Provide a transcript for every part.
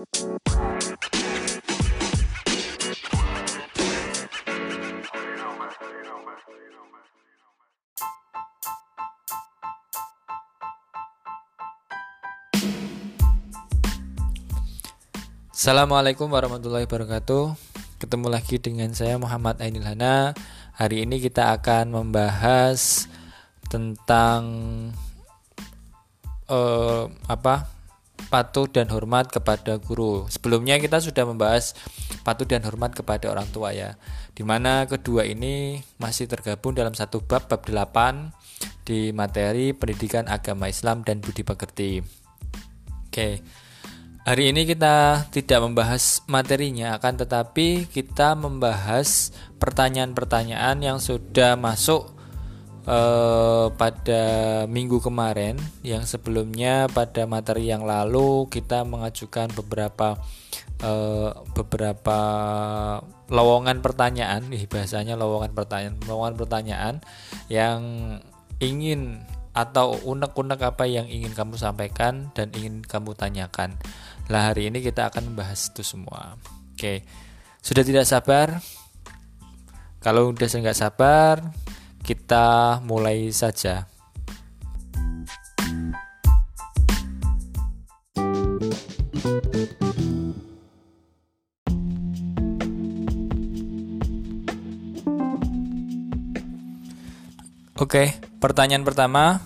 Assalamualaikum warahmatullahi wabarakatuh. Ketemu lagi dengan saya Muhammad Ainil Hana. Hari ini kita akan membahas tentang uh, apa patuh dan hormat kepada guru. Sebelumnya kita sudah membahas patuh dan hormat kepada orang tua ya. Di mana kedua ini masih tergabung dalam satu bab bab 8 di materi pendidikan agama Islam dan budi pekerti. Oke. Hari ini kita tidak membahas materinya, akan tetapi kita membahas pertanyaan-pertanyaan yang sudah masuk eh, pada minggu kemarin. Yang sebelumnya pada materi yang lalu kita mengajukan beberapa eh, beberapa lowongan pertanyaan, nih bahasanya lowongan pertanyaan, lowongan pertanyaan yang ingin atau unek-unek apa yang ingin kamu sampaikan dan ingin kamu tanyakan. Lah hari ini kita akan membahas itu semua. Oke, sudah tidak sabar? Kalau udah nggak sabar, kita mulai saja. Oke, pertanyaan pertama,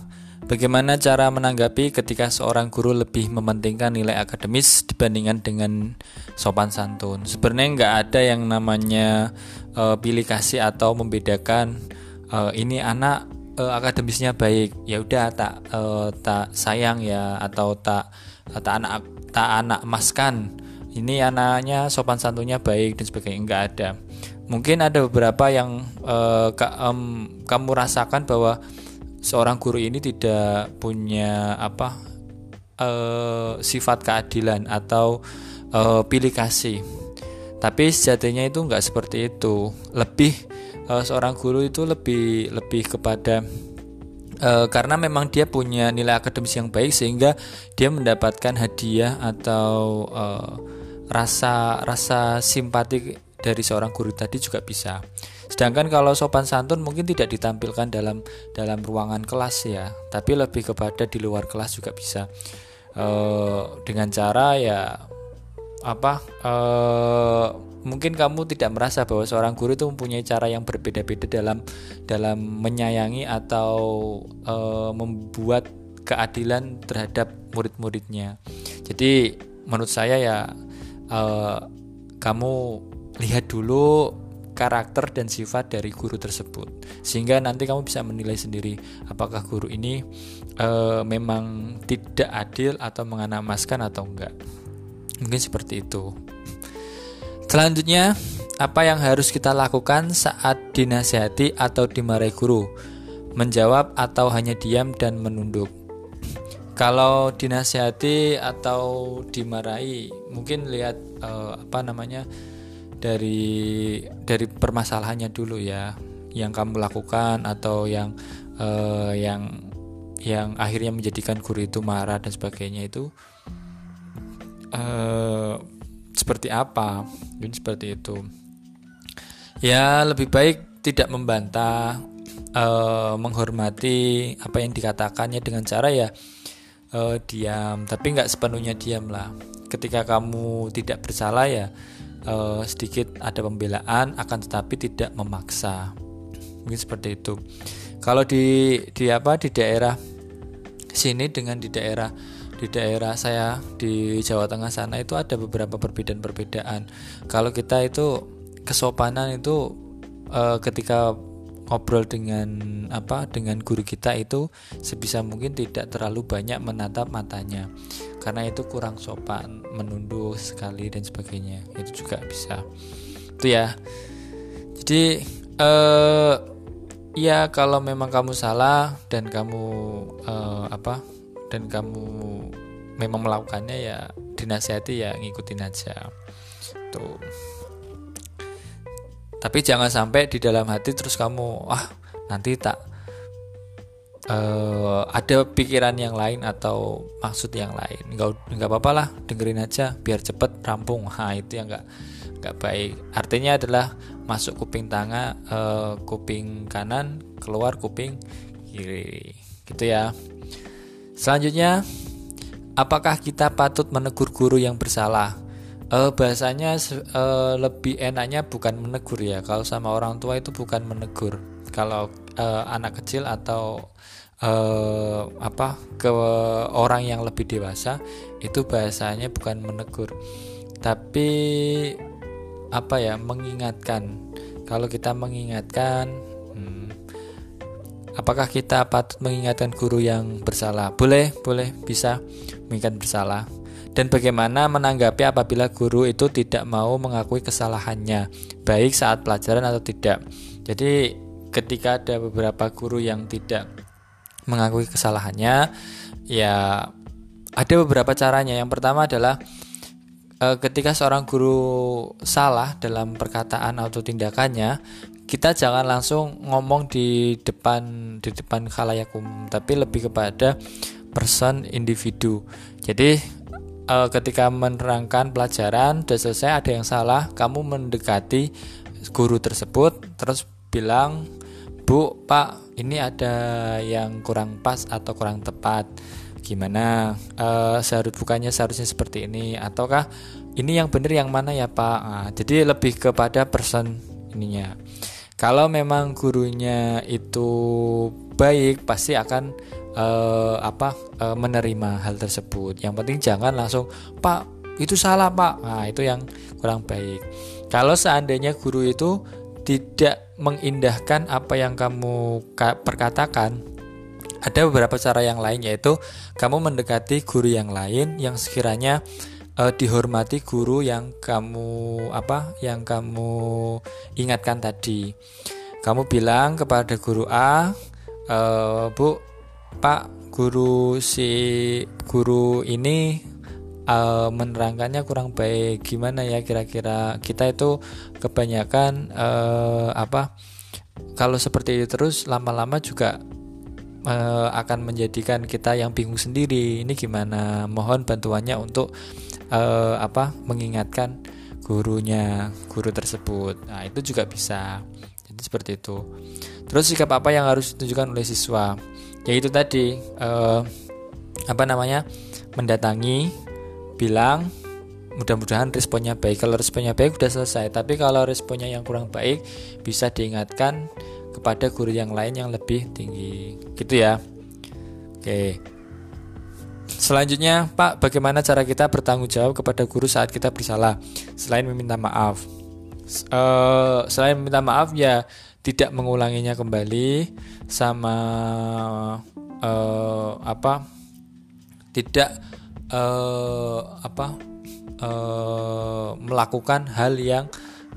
Bagaimana cara menanggapi ketika seorang guru lebih mementingkan nilai akademis dibandingkan dengan sopan santun? Sebenarnya nggak ada yang namanya uh, pilih kasih atau membedakan uh, ini anak uh, akademisnya baik, ya udah tak uh, tak sayang ya atau tak tak anak tak anak emaskan. Ini anaknya sopan santunnya baik dan sebagainya nggak ada. Mungkin ada beberapa yang uh, ka, um, kamu rasakan bahwa seorang guru ini tidak punya apa uh, sifat keadilan atau uh, pilih kasih tapi sejatinya itu nggak seperti itu lebih uh, seorang guru itu lebih lebih kepada uh, karena memang dia punya nilai akademis yang baik sehingga dia mendapatkan hadiah atau uh, rasa rasa simpati dari seorang guru tadi juga bisa Sedangkan kalau sopan santun mungkin tidak ditampilkan dalam dalam ruangan kelas ya, tapi lebih kepada di luar kelas juga bisa. E, dengan cara ya apa? E, mungkin kamu tidak merasa bahwa seorang guru itu mempunyai cara yang berbeda-beda dalam dalam menyayangi atau e, membuat keadilan terhadap murid-muridnya. Jadi menurut saya ya e, kamu lihat dulu karakter dan sifat dari guru tersebut sehingga nanti kamu bisa menilai sendiri apakah guru ini e, memang tidak adil atau menganamaskan atau enggak mungkin seperti itu. Selanjutnya apa yang harus kita lakukan saat dinasihati atau dimarahi guru? Menjawab atau hanya diam dan menunduk? Kalau dinasihati atau dimarahi mungkin lihat e, apa namanya dari dari permasalahannya dulu ya. Yang kamu lakukan atau yang uh, yang yang akhirnya menjadikan guru itu marah dan sebagainya itu uh, seperti apa? Jadi seperti itu. Ya lebih baik tidak membantah uh, menghormati apa yang dikatakannya dengan cara ya uh, diam. Tapi nggak sepenuhnya diam lah. Ketika kamu tidak bersalah ya uh, sedikit ada pembelaan akan tetapi tidak memaksa. Mungkin seperti itu. Kalau di di apa di daerah sini dengan di daerah di daerah saya di Jawa Tengah sana itu ada beberapa perbedaan-perbedaan. Kalau kita itu kesopanan itu uh, ketika ngobrol dengan apa dengan guru kita itu sebisa mungkin tidak terlalu banyak menatap matanya. Karena itu kurang sopan menunduk sekali dan sebagainya. Itu juga bisa. Itu ya. Jadi eh ya kalau memang kamu salah dan kamu eh, apa dan kamu memang melakukannya ya dinasihati ya ngikutin aja. Tuh. Tapi jangan sampai di dalam hati terus kamu ah nanti tak uh, ada pikiran yang lain atau maksud yang lain. Nggak nggak apa-apa lah dengerin aja biar cepet rampung. Nah itu yang nggak nggak baik. Artinya adalah masuk kuping tengah uh, kuping kanan keluar kuping kiri. Gitu ya selanjutnya apakah kita patut menegur guru yang bersalah? Uh, bahasanya uh, lebih enaknya bukan menegur ya. Kalau sama orang tua itu bukan menegur. Kalau uh, anak kecil atau uh, apa ke orang yang lebih dewasa itu bahasanya bukan menegur. Tapi apa ya mengingatkan. Kalau kita mengingatkan apakah kita patut mengingatkan guru yang bersalah boleh boleh bisa mengingatkan bersalah dan bagaimana menanggapi apabila guru itu tidak mau mengakui kesalahannya, baik saat pelajaran atau tidak. Jadi, ketika ada beberapa guru yang tidak mengakui kesalahannya, ya ada beberapa caranya. Yang pertama adalah e, ketika seorang guru salah dalam perkataan atau tindakannya, kita jangan langsung ngomong di depan di depan khalayak umum, tapi lebih kepada person individu. Jadi uh, ketika menerangkan pelajaran sudah selesai ada yang salah kamu mendekati guru tersebut terus bilang Bu Pak ini ada yang kurang pas atau kurang tepat. Gimana? Uh, seharus bukannya seharusnya seperti ini ataukah ini yang benar yang mana ya Pak? Nah, jadi lebih kepada person ininya kalau memang gurunya itu baik pasti akan uh, apa uh, menerima hal tersebut. Yang penting jangan langsung Pak itu salah Pak. Nah itu yang kurang baik. Kalau seandainya guru itu tidak mengindahkan apa yang kamu perkatakan, ada beberapa cara yang lain yaitu kamu mendekati guru yang lain yang sekiranya uh, dihormati guru yang kamu apa yang kamu ingatkan tadi. Kamu bilang kepada guru A, e, Bu, Pak guru si guru ini uh, menerangkannya kurang baik. Gimana ya kira-kira? Kita itu kebanyakan uh, apa kalau seperti itu terus lama-lama juga uh, akan menjadikan kita yang bingung sendiri. Ini gimana? Mohon bantuannya untuk uh, apa mengingatkan gurunya guru tersebut. Nah itu juga bisa. Jadi seperti itu. Terus sikap apa yang harus ditunjukkan oleh siswa? Yaitu tadi uh, apa namanya mendatangi bilang mudah-mudahan responnya baik. Kalau responnya baik sudah selesai. Tapi kalau responnya yang kurang baik bisa diingatkan kepada guru yang lain yang lebih tinggi. Gitu ya. Oke selanjutnya Pak bagaimana cara kita bertanggung jawab kepada guru saat kita bersalah? Selain meminta maaf. Uh, selain meminta maaf ya tidak mengulanginya kembali sama uh, apa tidak uh, apa uh, melakukan hal yang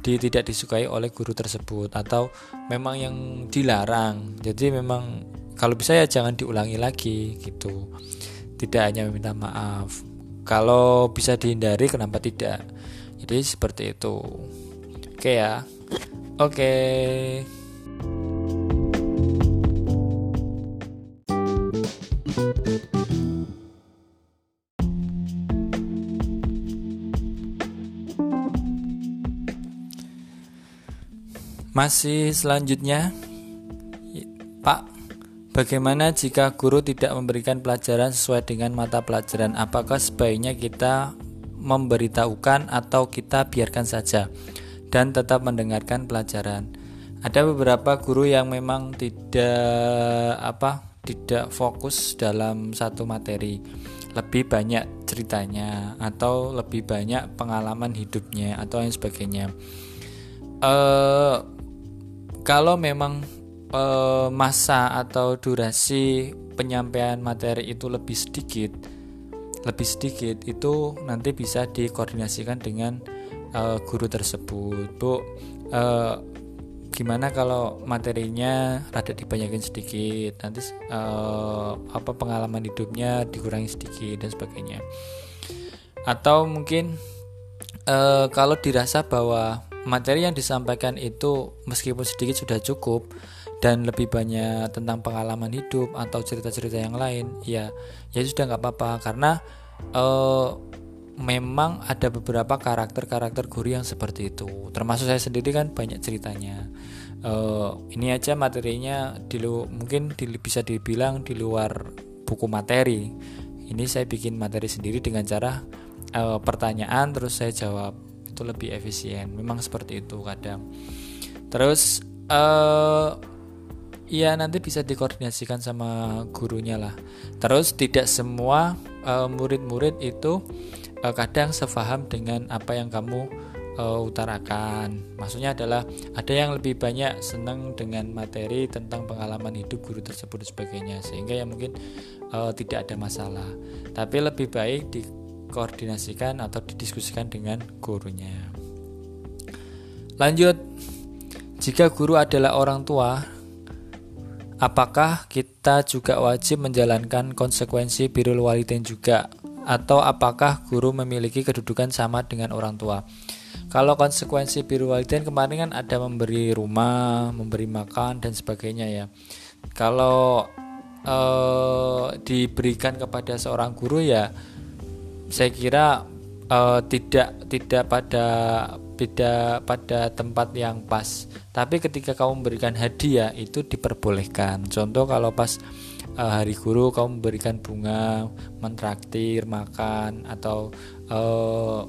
di, tidak disukai oleh guru tersebut atau memang yang dilarang. Jadi memang kalau bisa ya jangan diulangi lagi gitu tidak hanya meminta maaf. Kalau bisa dihindari kenapa tidak? Jadi seperti itu. Oke ya? Oke. Masih selanjutnya, bagaimana jika guru tidak memberikan pelajaran sesuai dengan mata pelajaran? Apakah sebaiknya kita memberitahukan atau kita biarkan saja dan tetap mendengarkan pelajaran? Ada beberapa guru yang memang tidak apa, tidak fokus dalam satu materi, lebih banyak ceritanya atau lebih banyak pengalaman hidupnya atau yang sebagainya. Uh, kalau memang e, masa atau durasi penyampaian materi itu lebih sedikit lebih sedikit itu nanti bisa dikoordinasikan dengan e, guru tersebut. Bu e, gimana kalau materinya rada dibanyakin sedikit? Nanti apa pengalaman hidupnya dikurangi sedikit dan sebagainya. Atau mungkin kalau dirasa bahwa materi yang disampaikan itu meskipun sedikit sudah cukup dan lebih banyak tentang pengalaman hidup atau cerita-cerita yang lain ya ya sudah nggak apa-apa. Karena uh, memang ada beberapa karakter-karakter guru yang seperti itu. Termasuk saya sendiri kan banyak ceritanya. Uh, ini aja materinya di lu, mungkin di, bisa dibilang di luar buku materi. Ini saya bikin materi sendiri dengan cara uh, pertanyaan terus saya jawab. Itu lebih efisien. Memang seperti itu kadang. Terus uh, ya nanti bisa dikoordinasikan sama gurunya lah. Terus tidak semua eh, murid-murid uh, itu uh, kadang sefaham dengan apa yang kamu uh, utarakan. Maksudnya adalah ada yang lebih banyak senang dengan materi tentang pengalaman hidup guru tersebut dan sebagainya sehingga ya mungkin uh, tidak ada masalah. Tapi lebih baik dikoordinasikan atau didiskusikan dengan gurunya. Lanjut. Jika guru adalah orang tua Apakah kita juga wajib menjalankan konsekuensi birul walidain juga atau apakah guru memiliki kedudukan sama dengan orang tua? Kalau konsekuensi birul walidain kemarin kan ada memberi rumah, memberi makan dan sebagainya ya. Kalau eh, diberikan kepada seorang guru ya saya kira eh, tidak tidak pada beda pada tempat yang pas. Tapi ketika kamu memberikan hadiah itu diperbolehkan. Contoh kalau pas uh, hari guru kamu memberikan bunga, mentraktir, makan atau uh,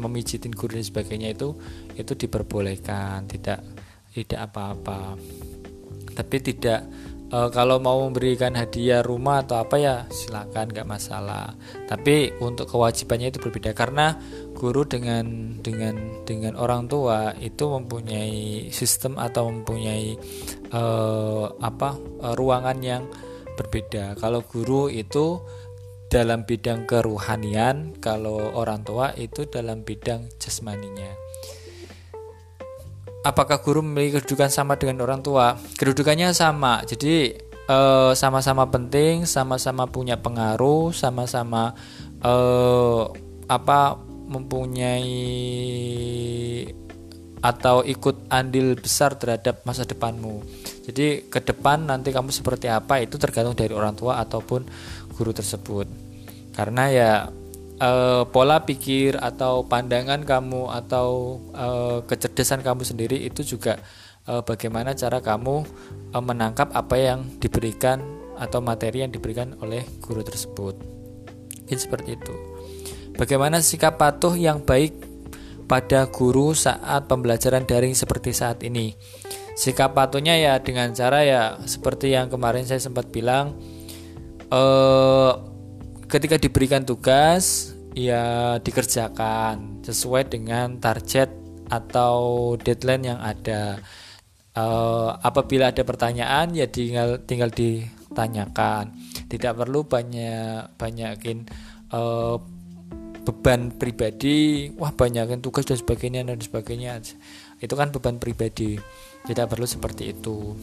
memijitin guru dan sebagainya itu itu diperbolehkan, tidak tidak apa-apa. Tapi tidak e, kalau mau memberikan hadiah rumah atau apa ya silakan nggak masalah. Tapi untuk kewajibannya itu berbeda karena guru dengan dengan dengan orang tua itu mempunyai sistem atau mempunyai e, apa e, ruangan yang berbeda. Kalau guru itu dalam bidang keruhanian kalau orang tua itu dalam bidang jasmaninya apakah guru memiliki kedudukan sama dengan orang tua? Kedudukannya sama. Jadi eh, sama-sama penting, sama-sama punya pengaruh, sama-sama uh, apa mempunyai atau ikut andil besar terhadap masa depanmu. Jadi ke depan nanti kamu seperti apa itu tergantung dari orang tua ataupun guru tersebut. Karena ya uh, pola pikir atau pandangan kamu atau uh, kecerdasan kamu sendiri itu juga uh, bagaimana cara kamu uh, menangkap apa yang diberikan atau materi yang diberikan oleh guru tersebut. Ini seperti itu. Bagaimana sikap patuh yang baik pada guru saat pembelajaran daring seperti saat ini? Sikap patuhnya ya dengan cara ya seperti yang kemarin saya sempat bilang eh ketika diberikan tugas ya dikerjakan sesuai dengan target atau deadline yang ada. Uh, apabila ada pertanyaan ya tinggal tinggal ditanyakan. Tidak perlu banyak banyakin uh, beban pribadi, wah banyakin tugas dan sebagainya dan sebagainya. Itu kan beban pribadi. Tidak perlu seperti itu.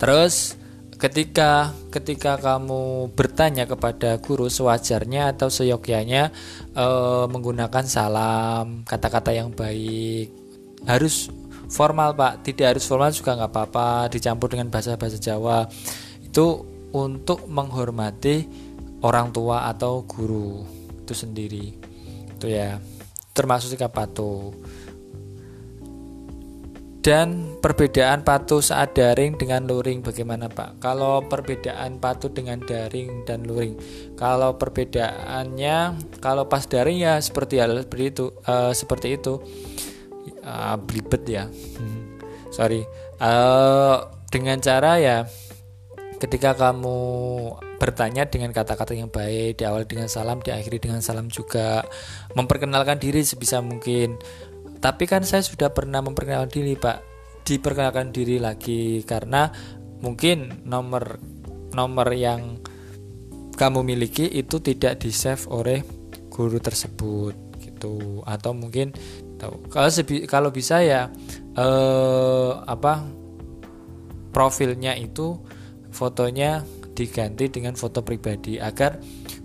Terus ketika ketika kamu bertanya kepada guru sewajarnya atau seyogyanya e, menggunakan salam kata-kata yang baik harus formal pak. Tidak harus formal juga nggak apa-apa dicampur dengan bahasa-bahasa Jawa. Itu untuk menghormati orang tua atau guru itu sendiri. Itu ya termasuk sikap patuh dan perbedaan patuh saat daring dengan luring bagaimana Pak? Kalau perbedaan patuh dengan daring dan luring, kalau perbedaannya kalau pas daring ya seperti hal seperti itu, uh, seperti itu, uh, ya, sorry. Uh, dengan cara ya, ketika kamu bertanya dengan kata-kata yang baik, diawali dengan salam, diakhiri dengan salam juga, memperkenalkan diri sebisa mungkin tapi kan saya sudah pernah memperkenalkan diri pak. Diperkenalkan diri lagi karena mungkin nomor nomor yang kamu miliki itu tidak di save oleh guru tersebut gitu. Atau mungkin tahu kalau sebi, kalau bisa ya eh, apa profilnya itu fotonya diganti dengan foto pribadi agar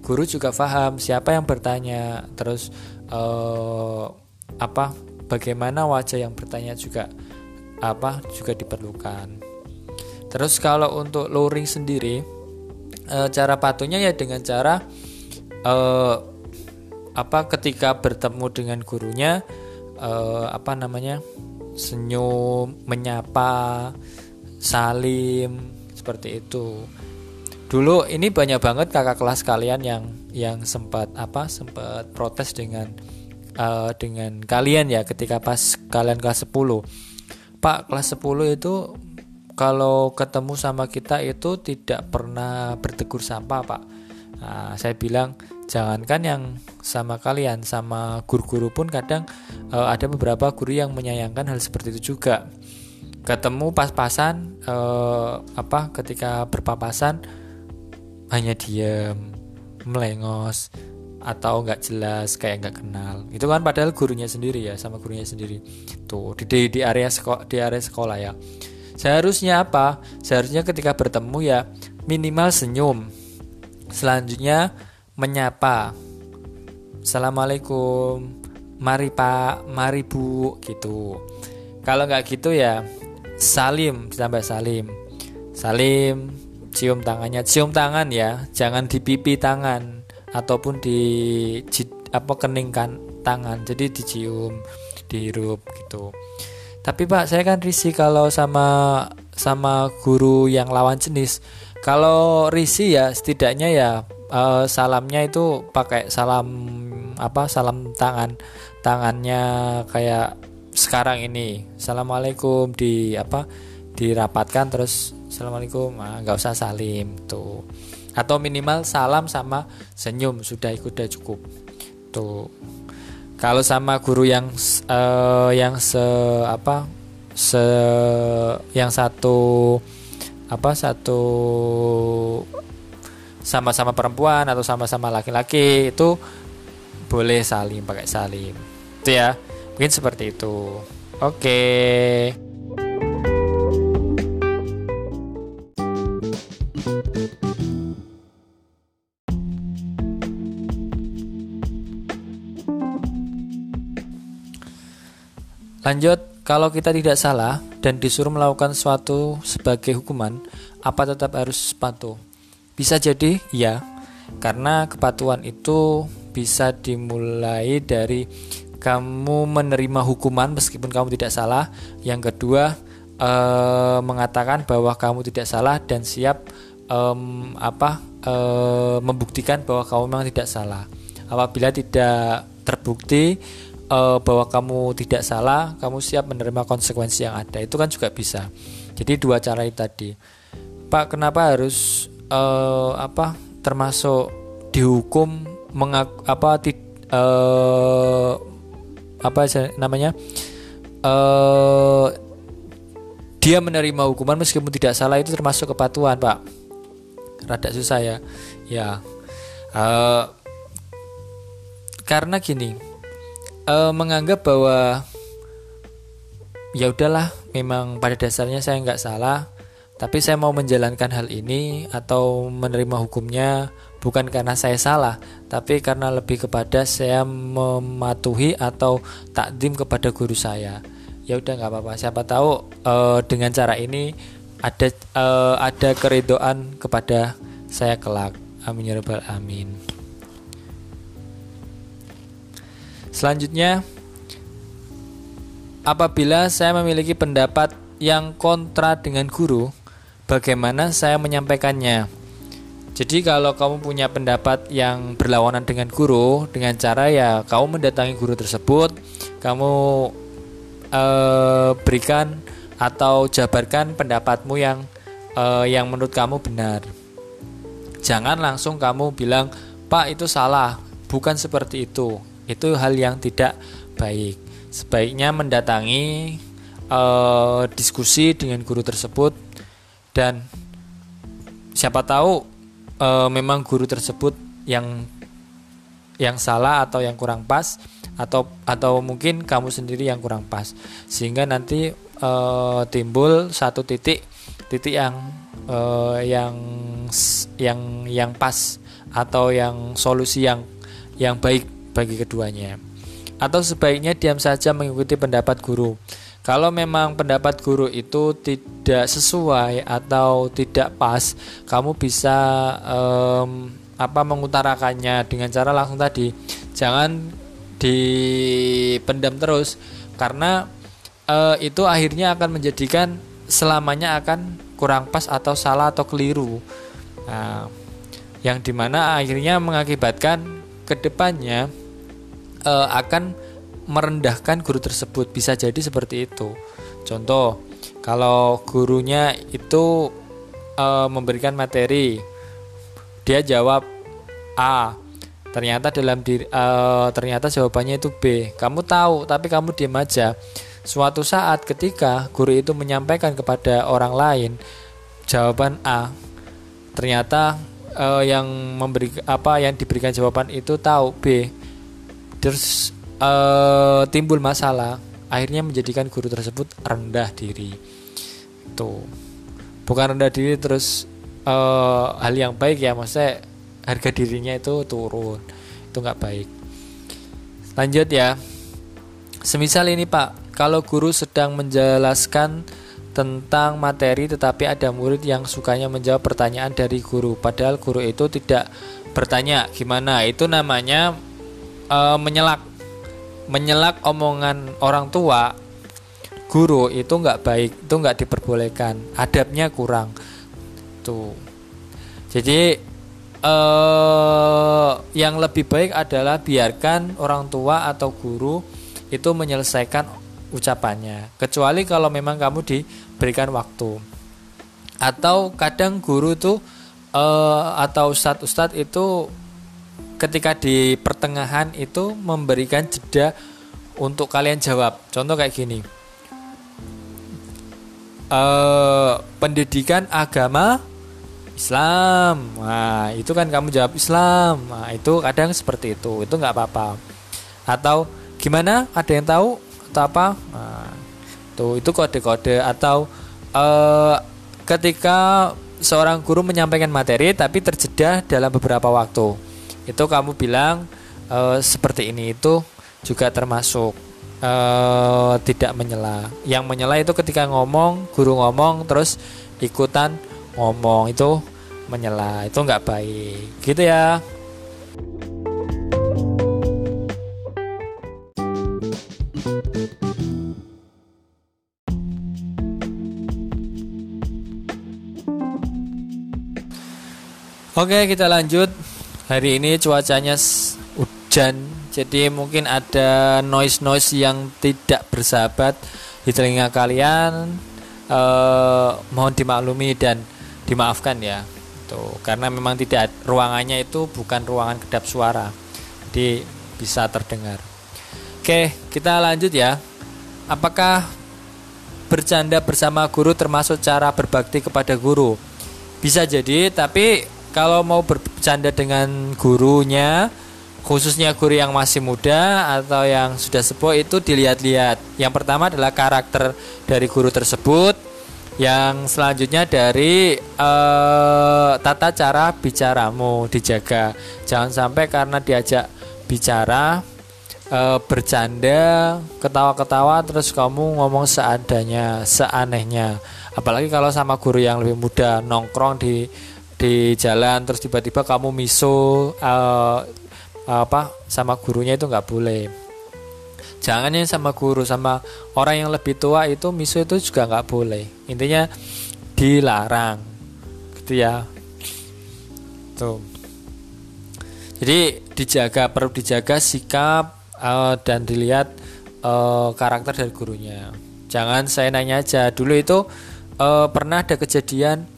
guru juga paham siapa yang bertanya terus eh, apa bagaimana wajah yang bertanya juga apa juga diperlukan. Terus kalau untuk luring sendiri e, cara patuhnya ya dengan cara e, apa ketika bertemu dengan gurunya e, apa namanya senyum, menyapa, salim seperti itu. Dulu ini banyak banget kakak kelas kalian yang yang sempat apa sempat protes dengan uh, dengan kalian ya ketika pas kalian kelas 10. Pak, kelas 10 itu kalau ketemu sama kita itu tidak pernah bertegur sapa pak nah, saya bilang jangankan yang sama kalian sama guru-guru pun kadang uh, ada beberapa guru yang menyayangkan hal seperti itu juga ketemu pas-pasan uh, apa ketika berpapasan hanya diam melengos atau nggak jelas kayak nggak kenal itu kan padahal gurunya sendiri ya sama gurunya sendiri tuh di di area sekolah di area sekolah ya Seharusnya apa? Seharusnya ketika bertemu ya minimal senyum. Selanjutnya menyapa. Assalamualaikum. Mari Pak, mari Bu gitu. Kalau nggak gitu ya salim ditambah salim. Salim, cium tangannya, cium tangan ya, jangan di pipi tangan ataupun di apa keningkan tangan. Jadi dicium, dihirup gitu. Tapi Pak, saya kan risih kalau sama sama guru yang lawan jenis. Kalau risih ya setidaknya ya uh, salamnya itu pakai salam apa? Salam tangan. Tangannya kayak sekarang ini. Assalamualaikum di apa? dirapatkan terus assalamualaikum ah, nggak usah salim tuh atau minimal salam sama senyum sudah ikut udah cukup. Tuh. Kalau sama guru yang uh, yang se apa se yang satu apa satu sama-sama perempuan atau sama-sama laki-laki itu boleh saling pakai salim. Itu ya. Mungkin seperti itu. Oke. okay. Lanjut, kalau kita tidak salah dan disuruh melakukan suatu sebagai hukuman, apa tetap harus patuh? Bisa jadi ya, karena kepatuhan itu bisa dimulai dari kamu menerima hukuman meskipun kamu tidak salah. Yang kedua, eh, mengatakan bahwa kamu tidak salah dan siap eh, apa eh, membuktikan bahwa kamu memang tidak salah. Apabila tidak terbukti uh, bahwa kamu tidak salah, kamu siap menerima konsekuensi yang ada. Itu kan juga bisa. Jadi dua cara itu tadi. Pak, kenapa harus uh, apa termasuk dihukum mengak apa ti, uh, apa namanya? Uh, dia menerima hukuman meskipun tidak salah itu termasuk kepatuhan, Pak. Rada susah ya. Ya. Uh, karena gini, uh, menganggap bahwa ya udahlah memang pada dasarnya saya nggak salah tapi saya mau menjalankan hal ini atau menerima hukumnya bukan karena saya salah tapi karena lebih kepada saya mematuhi atau takdim kepada guru saya. Ya udah nggak apa-apa. Siapa tahu uh, dengan cara ini ada uh, ada keridoan kepada saya kelak. Amin ya rabbal amin Selanjutnya, apabila saya memiliki pendapat yang kontra dengan guru, bagaimana saya menyampaikannya? Jadi kalau kamu punya pendapat yang berlawanan dengan guru dengan cara ya kamu mendatangi guru tersebut, kamu eh, berikan atau jabarkan pendapatmu yang eh, yang menurut kamu benar. Jangan langsung kamu bilang, "Pak, itu salah." Bukan seperti itu itu hal yang tidak baik. Sebaiknya mendatangi uh, diskusi dengan guru tersebut dan siapa tahu uh, memang guru tersebut yang yang salah atau yang kurang pas atau atau mungkin kamu sendiri yang kurang pas sehingga nanti uh, timbul satu titik titik yang uh, yang yang yang pas atau yang solusi yang yang baik bagi keduanya. Atau sebaiknya diam saja mengikuti pendapat guru. kalau memang pendapat guru itu tidak sesuai atau tidak pas kamu bisa um, apa mengutarakannya dengan cara langsung tadi jangan dipendam terus karena uh, itu akhirnya akan menjadikan selamanya akan kurang pas atau salah atau keliru nah, yang di mana akhirnya mengakibatkan ke depannya uh, akan merendahkan guru tersebut. Bisa jadi seperti itu. Contoh kalau gurunya itu uh, memberikan materi dia jawab A. Ternyata dalam diri uh, ternyata jawabannya itu B. Kamu tahu tapi kamu diam aja. Suatu saat ketika guru itu menyampaikan kepada orang lain jawaban A. Ternyata uh, yang memberi apa yang diberikan jawaban itu tahu B terus uh, timbul masalah akhirnya menjadikan guru tersebut rendah diri. Tuh. Bukan rendah diri terus uh, hal yang baik ya maksudnya harga dirinya itu turun. Itu nggak baik. Lanjut ya. Semisal ini pak. Kalau guru sedang menjelaskan tentang materi tetapi ada murid yang sukanya menjawab pertanyaan dari guru padahal guru itu tidak bertanya gimana? Itu namanya uh, menyelak menyelak omongan orang tua guru itu nggak baik itu nggak diperbolehkan. Adabnya kurang. Tuh. Jadi eh, yang lebih baik adalah biarkan orang tua atau guru itu menyelesaikan ucapannya. Kecuali kalau memang kamu diberikan waktu. Atau kadang guru tuh eh, atau ustadz-ustadz itu ketika di pertengahan itu memberikan jeda untuk kalian jawab. Contoh kayak gini. Uh, pendidikan agama Islam. Nah, itu kan kamu jawab Islam. Nah, itu kadang seperti itu. Itu nggak apa-apa. Atau gimana? Ada yang tahu atau apa? Nah, tuh itu kode-kode atau uh, ketika seorang guru menyampaikan materi tapi terjeda dalam beberapa waktu itu kamu bilang e, seperti ini itu juga termasuk e, tidak menyela. Yang menyela itu ketika ngomong, guru ngomong terus ikutan ngomong itu menyela, itu nggak baik. Gitu ya. Oke, kita lanjut hari ini cuacanya hujan jadi mungkin ada noise noise yang tidak bersahabat di telinga kalian eh, mohon dimaklumi dan dimaafkan ya. Tuh karena memang tidak ruangannya itu bukan ruangan kedap suara jadi bisa terdengar. Oke kita lanjut ya. Apakah bercanda bersama guru termasuk cara berbakti kepada guru? Bisa jadi tapi kalau mau bercanda dengan gurunya khususnya guru yang masih muda atau yang sudah sepuh itu dilihat-lihat. Yang pertama adalah karakter dari guru tersebut. Yang selanjutnya dari uh, tata cara bicaramu dijaga. Jangan sampai karena diajak bicara uh, bercanda, ketawa-ketawa terus kamu ngomong seadanya, seanehnya. Apalagi kalau sama guru yang lebih muda nongkrong di di jalan terus tiba-tiba kamu miso uh, apa sama gurunya itu nggak boleh. Jangan yang sama guru sama orang yang lebih tua itu miso itu juga nggak boleh. Intinya dilarang gitu ya. Tuh. Jadi dijaga perlu dijaga sikap uh, dan dilihat uh, karakter dari gurunya. Jangan saya nanya aja. Dulu itu uh, pernah ada kejadian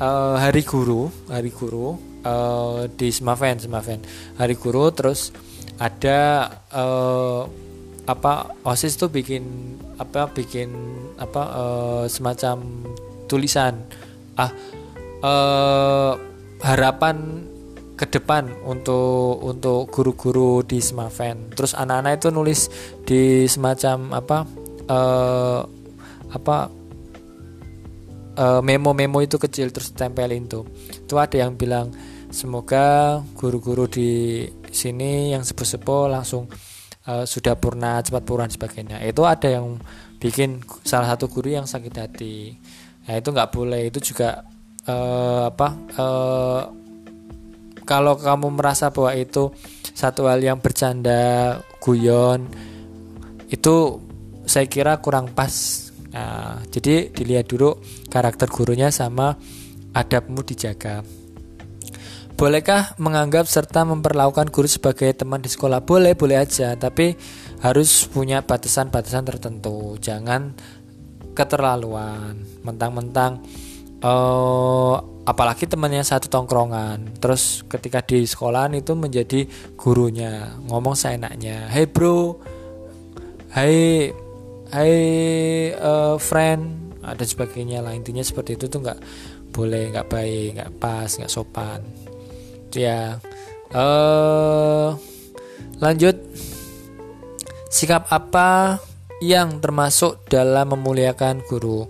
uh, hari guru hari guru uh, di Semaven Semaven. Hari guru terus ada uh, apa osis tuh bikin apa bikin apa uh, semacam tulisan. Ah uh, harapan ke depan untuk untuk guru-guru di Semaven. Terus anak-anak itu nulis di semacam apa uh, apa memo-memo itu kecil terus tempelin tuh. Itu ada yang bilang semoga guru-guru di sini yang sepuh-sepuh langsung uh, sudah purna cepat purna sebagainya. Itu ada yang bikin salah satu guru yang sakit hati. Nah itu nggak boleh. Itu juga uh, apa uh, kalau kamu merasa bahwa itu satu hal yang bercanda guyon itu saya kira kurang pas nah, jadi dilihat dulu karakter gurunya sama adabmu dijaga Bolehkah menganggap serta memperlakukan guru sebagai teman di sekolah? Boleh, boleh aja, tapi harus punya batasan-batasan tertentu. Jangan keterlaluan, mentang-mentang uh, apalagi temannya satu tongkrongan. Terus ketika di sekolahan itu menjadi gurunya, ngomong seenaknya. Hey bro, hey, hey uh, friend, ada sebagainya lah. Intinya seperti itu tuh nggak boleh, nggak baik, nggak pas, nggak sopan. Ya. Uh, lanjut. Sikap apa yang termasuk dalam memuliakan guru?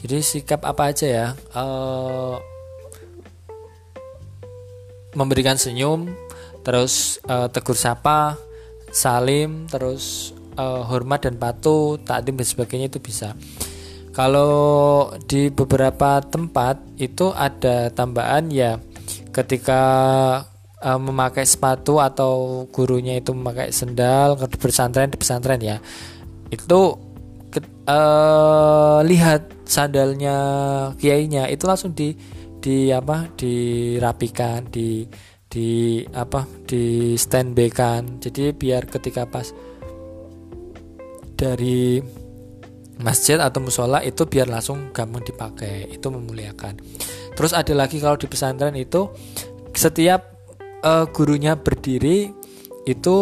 Jadi sikap apa aja ya? Uh, memberikan senyum terus uh, tegur sapa salim terus uh, hormat dan patuh takdim dan sebagainya itu bisa. Kalau di beberapa tempat itu ada tambahan ya ketika uh, memakai sepatu atau gurunya itu memakai sendal ke pesantren di pesantren ya itu uh, lihat sandalnya kiainya itu langsung di di apa dirapikan di di apa di standby kan. Jadi biar ketika pas dari masjid atau musola itu biar langsung gampang dipakai itu memuliakan Terus ada lagi kalau di pesantren itu setiap uh, gurunya berdiri itu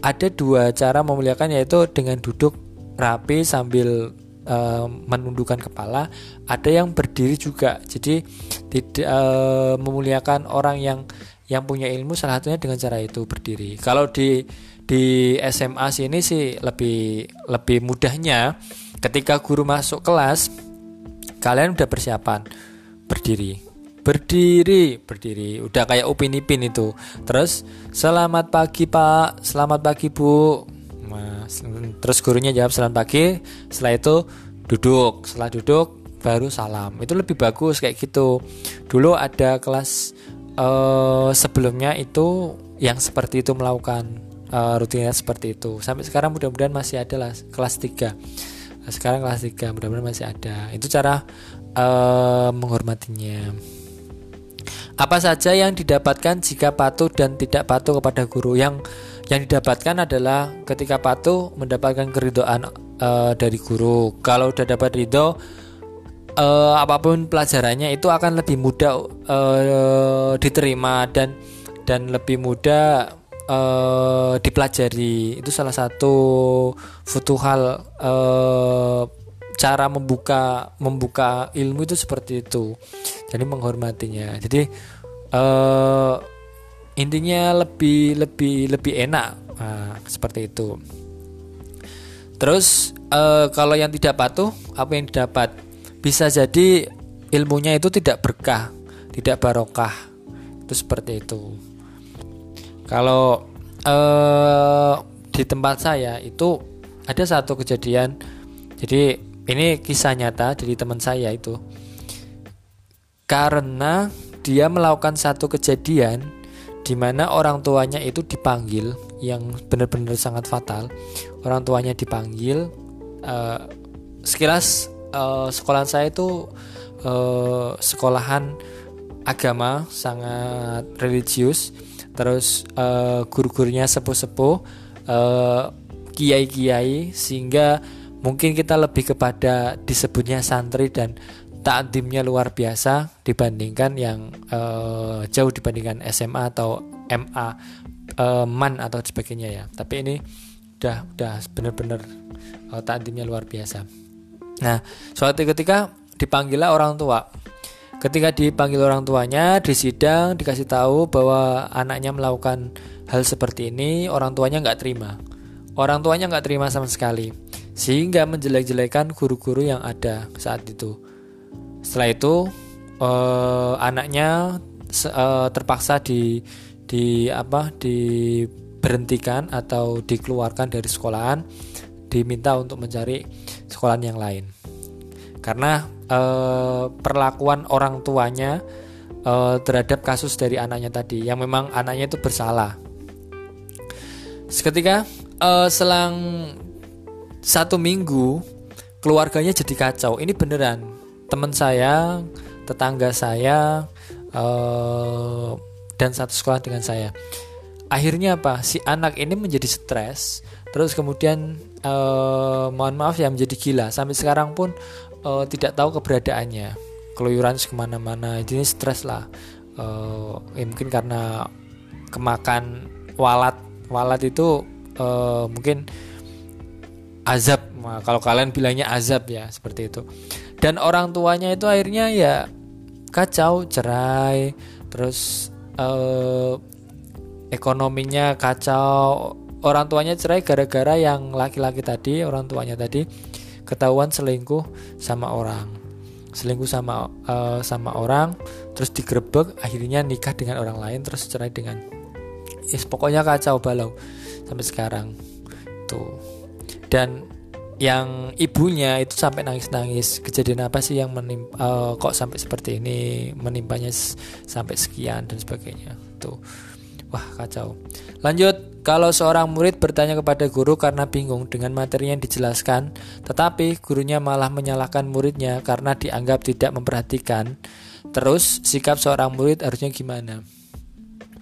ada dua cara memuliakan yaitu dengan duduk rapi sambil uh, menundukkan kepala. Ada yang berdiri juga. Jadi tidak uh, memuliakan orang yang yang punya ilmu salah satunya dengan cara itu berdiri. Kalau di di SMA sini sih lebih lebih mudahnya ketika guru masuk kelas kalian udah persiapan berdiri. Berdiri berdiri. Udah kayak upin ipin itu. Terus selamat pagi pak. Selamat pagi bu. Mas, terus gurunya jawab selamat pagi. Setelah itu duduk. Setelah duduk baru salam. Itu lebih bagus kayak gitu. Dulu ada kelas uh, sebelumnya itu yang seperti itu melakukan uh, rutinitas seperti itu sampai sekarang mudah-mudahan masih ada lah kelas 3 sekarang kelas 3 mudah-mudahan masih ada itu cara uh, menghormatinya. Apa saja yang didapatkan jika patuh dan tidak patuh kepada guru? Yang yang didapatkan adalah ketika patuh mendapatkan keridoan uh, dari guru. Kalau sudah dapat ridho, uh, apa pun pelajarannya itu akan lebih mudah uh, diterima dan dan lebih mudah uh, dipelajari. Itu salah satu futuhal uh, cara membuka membuka ilmu itu seperti itu. Jadi menghormatinya. Jadi uh, intinya lebih lebih lebih enak nah, seperti itu. Terus uh, kalau yang tidak patuh apa yang didapat bisa jadi ilmunya itu tidak berkah tidak barokah. Itu seperti itu. Kalau uh, di tempat saya itu ada satu kejadian. Jadi ini kisah nyata dari teman saya itu. Karena dia melakukan satu kejadian di mana orang tuanya itu dipanggil yang benar-benar sangat fatal. Orang tuanya dipanggil uh, sekilas uh, sekolahan saya itu uh, sekolahan agama sangat religius. Terus uh, guru-gurunya sepuh-sepuh uh, kiai-kiai sehingga mungkin kita lebih kepada disebutnya santri dan takdimnya luar biasa dibandingkan yang uh, jauh dibandingkan SMA atau MA uh, MAN atau sebagainya ya. Tapi ini udah udah benar-benar uh, takdimnya luar biasa nah suatu ketika dipanggillah orang tua. Ketika dipanggil orang tuanya di sidang dikasih tahu bahwa anaknya melakukan hal seperti ini orang tuanya nggak terima. Orang tuanya nggak terima sama sekali sehingga menjelek-jelekan guru-guru yang ada saat itu. Setelah itu uh, anaknya uh, terpaksa di di apa di diberhentikan atau dikeluarkan dari sekolahan diminta untuk mencari sekolahan yang lain. Karena eh, perlakuan orang tuanya eh, terhadap kasus dari anaknya tadi yang memang anaknya itu bersalah. Seketika eh, selang satu minggu keluarganya jadi kacau. Ini beneran teman saya tetangga saya uh, dan satu sekolah dengan saya akhirnya apa? Si anak ini menjadi stres terus kemudian uh, mohon maaf ya menjadi gila. Sampai sekarang pun uh, tidak tahu keberadaannya. Keluyuran ke mana-mana. Ini stres lah. Uh, ya mungkin karena kemakan walat. Walat itu mungkin azab. Nah, kalau kalian bilangnya azab ya seperti itu. Dan orang tuanya itu akhirnya ya kacau cerai. Terus ekonominya kacau. Orang tuanya cerai gara-gara yang laki-laki tadi orang tuanya tadi ketahuan selingkuh sama orang. Selingkuh sama uh, sama orang terus digerebek akhirnya nikah dengan orang lain terus cerai dengan yes, pokoknya kacau balau sampai sekarang. Tuh. Dan yang ibunya itu sampai nangis-nangis. Kejadian apa sih yang menimpa uh, kok sampai seperti ini? Menimpanya sampai sekian dan sebagainya. Tuh wah kacau. Lanjut kalau seorang murid bertanya kepada guru karena bingung dengan materi yang dijelaskan tetapi gurunya malah menyalahkan muridnya karena dianggap tidak memperhatikan terus sikap seorang murid harusnya gimana?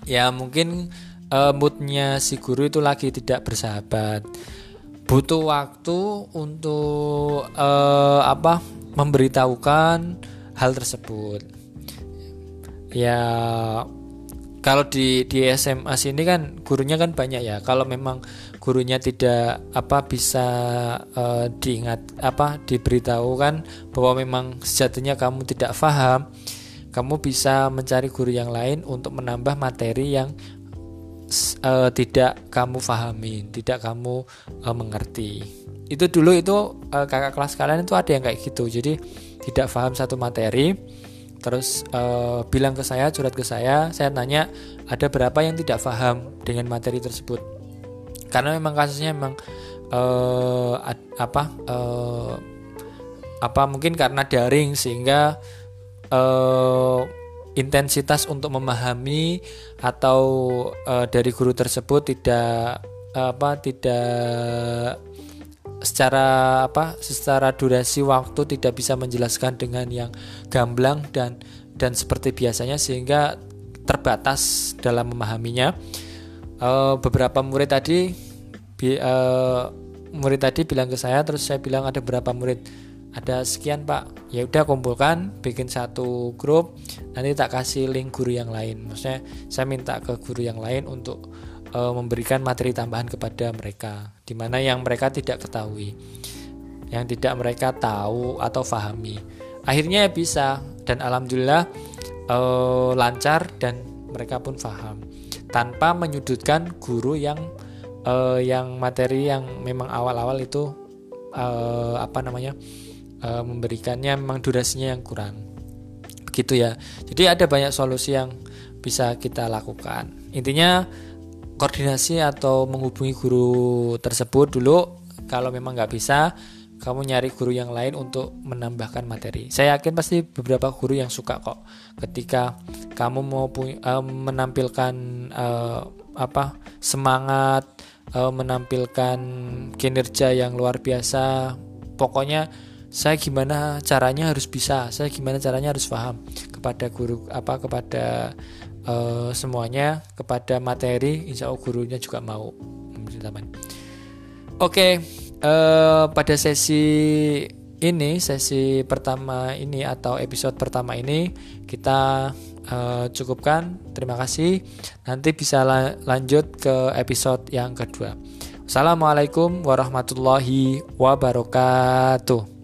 Ya mungkin uh, moodnya si guru itu lagi tidak bersahabat. Butuh waktu untuk uh, apa memberitahukan hal tersebut. Ya kalau di di SMA sini kan gurunya kan banyak ya kalau memang gurunya tidak apa bisa uh, diingat apa diberitahukan bahwa memang sejatinya kamu tidak paham kamu bisa mencari guru yang lain untuk menambah materi yang uh, tidak kamu pahami, tidak kamu uh, mengerti. Itu dulu itu uh, kakak kelas kalian itu ada yang kayak gitu. Jadi tidak paham satu materi, terus uh, bilang ke saya, curhat ke saya, saya tanya ada berapa yang tidak paham dengan materi tersebut. Karena memang kasusnya memang uh, apa uh, apa mungkin karena daring sehingga uh, intensitas untuk memahami atau uh, dari guru tersebut tidak apa tidak secara apa secara durasi waktu tidak bisa menjelaskan dengan yang gamblang dan dan seperti biasanya sehingga terbatas dalam memahaminya. Uh, beberapa murid tadi bi, uh, murid tadi bilang ke saya terus saya bilang ada berapa murid ada sekian pak. Ya udah kumpulkan bikin satu grup nanti tak kasih link guru yang lain. Maksudnya saya minta ke guru yang lain untuk uh, memberikan materi tambahan kepada mereka di mana yang mereka tidak ketahui yang tidak mereka tahu atau pahami akhirnya ya bisa dan alhamdulillah uh, lancar dan mereka pun paham tanpa menyudutkan guru yang uh, yang materi yang memang awal-awal itu uh, apa namanya uh, memberikannya memang durasinya yang kurang. Begitu ya. Jadi ada banyak solusi yang bisa kita lakukan. Intinya koordinasi atau menghubungi guru tersebut dulu kalau memang nggak bisa kamu nyari guru yang lain untuk menambahkan materi. Saya yakin pasti beberapa guru yang suka kok ketika kamu mau uh, menampilkan uh, apa semangat, uh, menampilkan kinerja yang luar biasa. Pokoknya saya gimana caranya harus bisa saya gimana caranya harus paham kepada guru apa kepada uh, semuanya kepada materi insya Allah gurunya juga mau memberitahukan oke okay, eh, pada sesi ini sesi pertama ini atau episode pertama ini kita uh, cukupkan. Terima kasih. Nanti bisa la lanjut ke episode yang kedua. Assalamualaikum warahmatullahi wabarakatuh